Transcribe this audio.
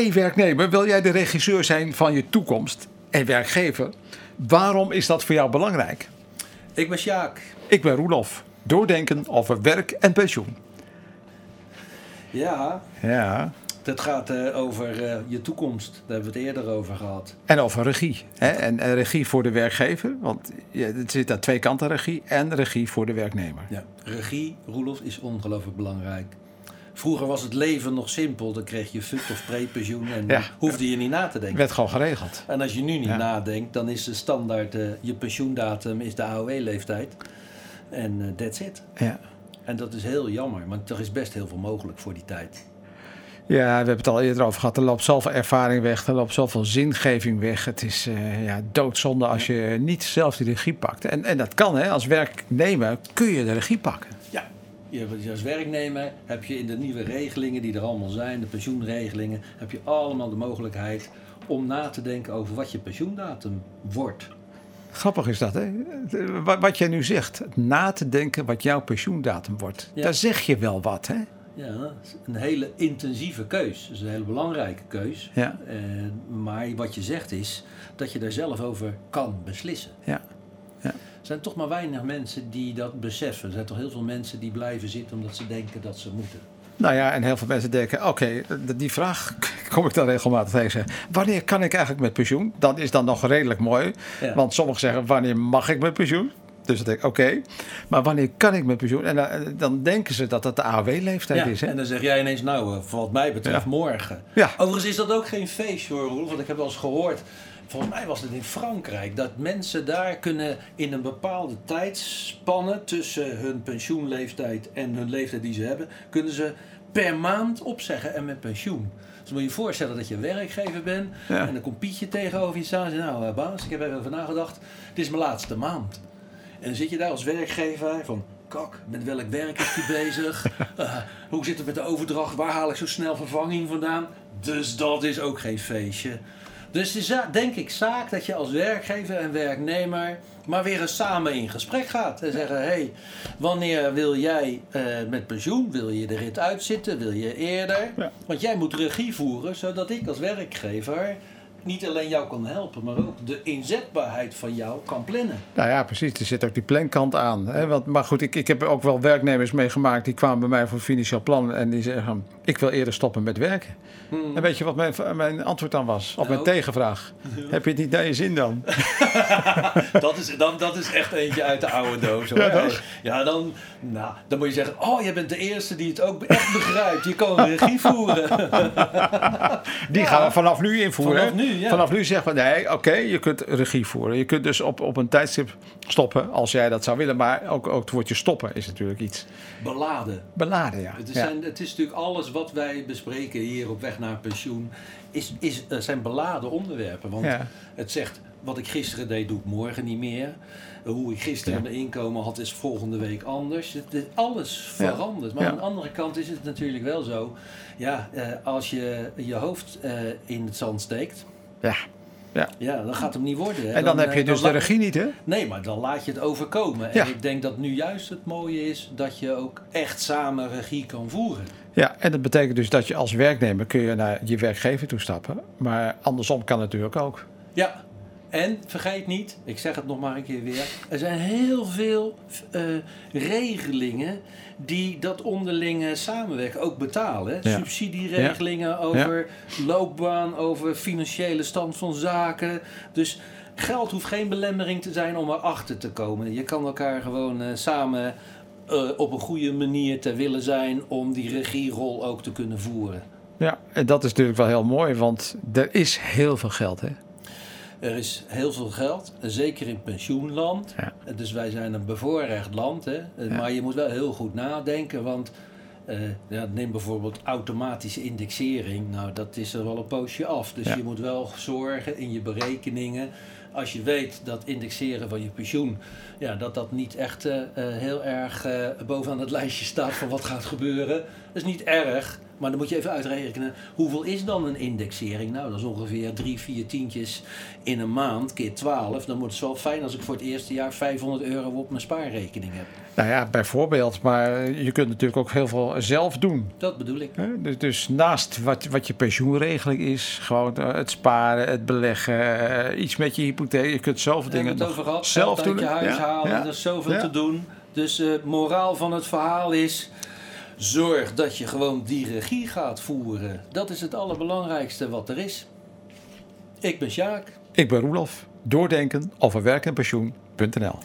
Hey werknemer, wil jij de regisseur zijn van je toekomst en werkgever? Waarom is dat voor jou belangrijk? Ik ben Sjaak. Ik ben Roelof. Doordenken over werk en pensioen. Ja, Ja. het gaat eh, over eh, je toekomst. Daar hebben we het eerder over gehad. En over regie. Hè? En, en regie voor de werkgever. Want ja, het zit aan twee kanten regie. En regie voor de werknemer. Ja. Regie, Roelof, is ongelooflijk belangrijk. Vroeger was het leven nog simpel. Dan kreeg je fut of prepensioen en Ja. hoefde je niet na te denken. Werd gewoon geregeld. En als je nu niet Ja. nadenkt, dan is de standaard, eh, je pensioendatum is de AOW-leeftijd. En eh, that's it. Ja. En dat is heel jammer, want er is best heel veel mogelijk voor die tijd. Ja, we hebben het al eerder over gehad. Er loopt zoveel ervaring weg. Er loopt zoveel zingeving weg. Het is eh, ja, doodzonde als je niet zelf die regie pakt. En, en dat kan, hè. Als werknemer kun je de regie pakken. Ja, je hebt- als werknemer heb je in de nieuwe regelingen die er allemaal zijn, de pensioenregelingen, heb je allemaal de mogelijkheid om na te denken over wat je pensioendatum wordt. Grappig is dat, hè? Wat, jij nu zegt. Na te denken wat jouw pensioendatum wordt. Ja. Daar zeg je wel wat, hè? Ja, een hele intensieve keus. Dat is een hele belangrijke keus. Ja. Eh, maar wat je zegt is dat je daar zelf over kan beslissen. Ja. Er zijn toch maar weinig mensen die dat beseffen. Er zijn toch heel veel mensen die blijven zitten omdat ze denken dat ze moeten. Nou ja, en heel veel mensen denken, oké, die vraag kom ik dan regelmatig tegen. Wanneer kan ik eigenlijk met pensioen? Dat is dan nog redelijk mooi. Ja. Want sommigen zeggen, wanneer mag ik met pensioen? Dus dan denk ik, oké, maar wanneer kan ik met pensioen? En dan, dan denken ze dat dat de AOW-leeftijd Ja, is. Hè? en dan zeg jij ineens, nou, eh, wat mij betreft Ja. morgen. Ja. Overigens is dat ook geen feestje hoor, Roel. Want ik heb wel eens gehoord, volgens mij was het in Frankrijk, dat mensen daar kunnen in een bepaalde tijdspanne tussen hun pensioenleeftijd en hun leeftijd die ze hebben, kunnen ze per maand opzeggen en met pensioen. Dus moet je je voorstellen dat je werkgever bent Ja. en dan komt Pietje tegenover je staan en zegt, nou eh, baas, ik heb er even over nagedacht, dit is mijn laatste maand. En dan zit je daar als werkgever van... Kak, met welk werk is je bezig? Eh, hoe zit het met de overdracht? Waar haal ik zo snel vervanging vandaan? Dus dat is ook geen feestje. Dus het is denk ik zaak dat je als werkgever en werknemer... maar weer eens samen in gesprek gaat. En zeggen, hé, hey, wanneer wil jij eh, met pensioen? Wil je de rit uitzitten? Wil je eerder? Ja. Want jij moet regie voeren, zodat ik als werkgever... niet alleen jou kan helpen, maar ook de inzetbaarheid van jou kan plannen. Nou ja, precies. Er zit ook die plankant aan. Hè? Want, maar goed, ik, ik heb ook wel werknemers meegemaakt... die kwamen bij mij voor financieel plan... en die zeggen, ik wil eerder stoppen met werken. En weet je wat mijn, mijn antwoord dan was? Op mijn Nou? tegenvraag. Heb je het niet naar je zin dan? Dat is, dan, dat is echt eentje uit de oude doos. Hoor. Ja, dan, nou, dan moet je zeggen: Oh, jij bent de eerste die het ook echt begrijpt. Je kan regie voeren. Die gaan we vanaf nu invoeren. Vanaf hè? Nu, ja. Vanaf nu zeggen we, nee, oké, je kunt regie voeren. Je kunt dus op, op een tijdstip stoppen, als jij dat zou willen. Maar ook, ook het woordje stoppen is natuurlijk iets Beladen. beladen, ja. Het is, ja. zijn, het is natuurlijk alles wat wij bespreken hier op weg naar pensioen. Is, is, eh, zijn beladen onderwerpen. Want Ja. het zegt: Wat ik gisteren deed, doe ik morgen niet meer. Hoe ik gisteren Ja. een inkomen had, is volgende week anders. Het, het- alles Ja. verandert. Maar Ja. aan de andere kant is het natuurlijk wel zo. Ja, eh, als je je hoofd eh, in het zand steekt. Ja. ja. Ja, dan gaat het hem niet worden. hè. En dan, heb eh, je dus de regie niet, hè? Nee, maar dan laat je het overkomen. Ja. En ik denk dat nu juist het mooie is dat je ook echt samen regie kan voeren. Ja, en dat betekent dus dat je als werknemer kun je naar je werkgever toe stappen. Maar andersom kan natuurlijk ook. Ja, en vergeet niet, ik zeg het nog maar een keer weer, er zijn heel veel eh, regelingen die dat onderlinge samenwerken ook betalen. Ja. Subsidieregelingen over loopbaan, over financiële stand van zaken. Dus geld hoeft geen belemmering te zijn om erachter te komen. Je kan elkaar gewoon eh, samen eh, op een goede manier ter willen zijn om die regierol ook te kunnen voeren. Ja, en dat is natuurlijk wel heel mooi, want er is heel veel geld, hè? Er is heel veel geld, zeker in pensioenland. Ja. Dus wij zijn een bevoorrecht land. Hè? Maar je moet wel heel goed nadenken, want eh, ja, neem bijvoorbeeld automatische indexering. Nou, dat is er wel een poosje af. Dus je moet wel zorgen in je berekeningen. Als je weet dat indexeren van je pensioen, ja, dat dat niet echt eh, eh, heel erg bovenaan het lijstje staat van wat gaat gebeuren. Dat is niet erg, Maar dan moet je even uitrekenen, hoeveel is dan een indexering? Nou, dat is ongeveer drie, vier tientjes in een maand, keer 12. Dan wordt het wel fijn als ik voor het eerste jaar 500 euro op mijn spaarrekening heb. Nou ja, bijvoorbeeld. Maar je kunt natuurlijk ook heel veel zelf doen. Dat bedoel ik. Dus, dus naast wat, wat je pensioenregeling is, gewoon eh, het sparen, het beleggen, eh, iets met je hypotheek. Je kunt zoveel dingen het over gehad, zelf doen. je huis Ja, halen, ja. er is zoveel Ja. te doen. Dus eh moraal van het verhaal is, zorg dat je gewoon die regie gaat voeren. Dat is het allerbelangrijkste wat er is. Ik ben Sjaak. Ik ben Roelof. Doordenken over werk en pensioen.nl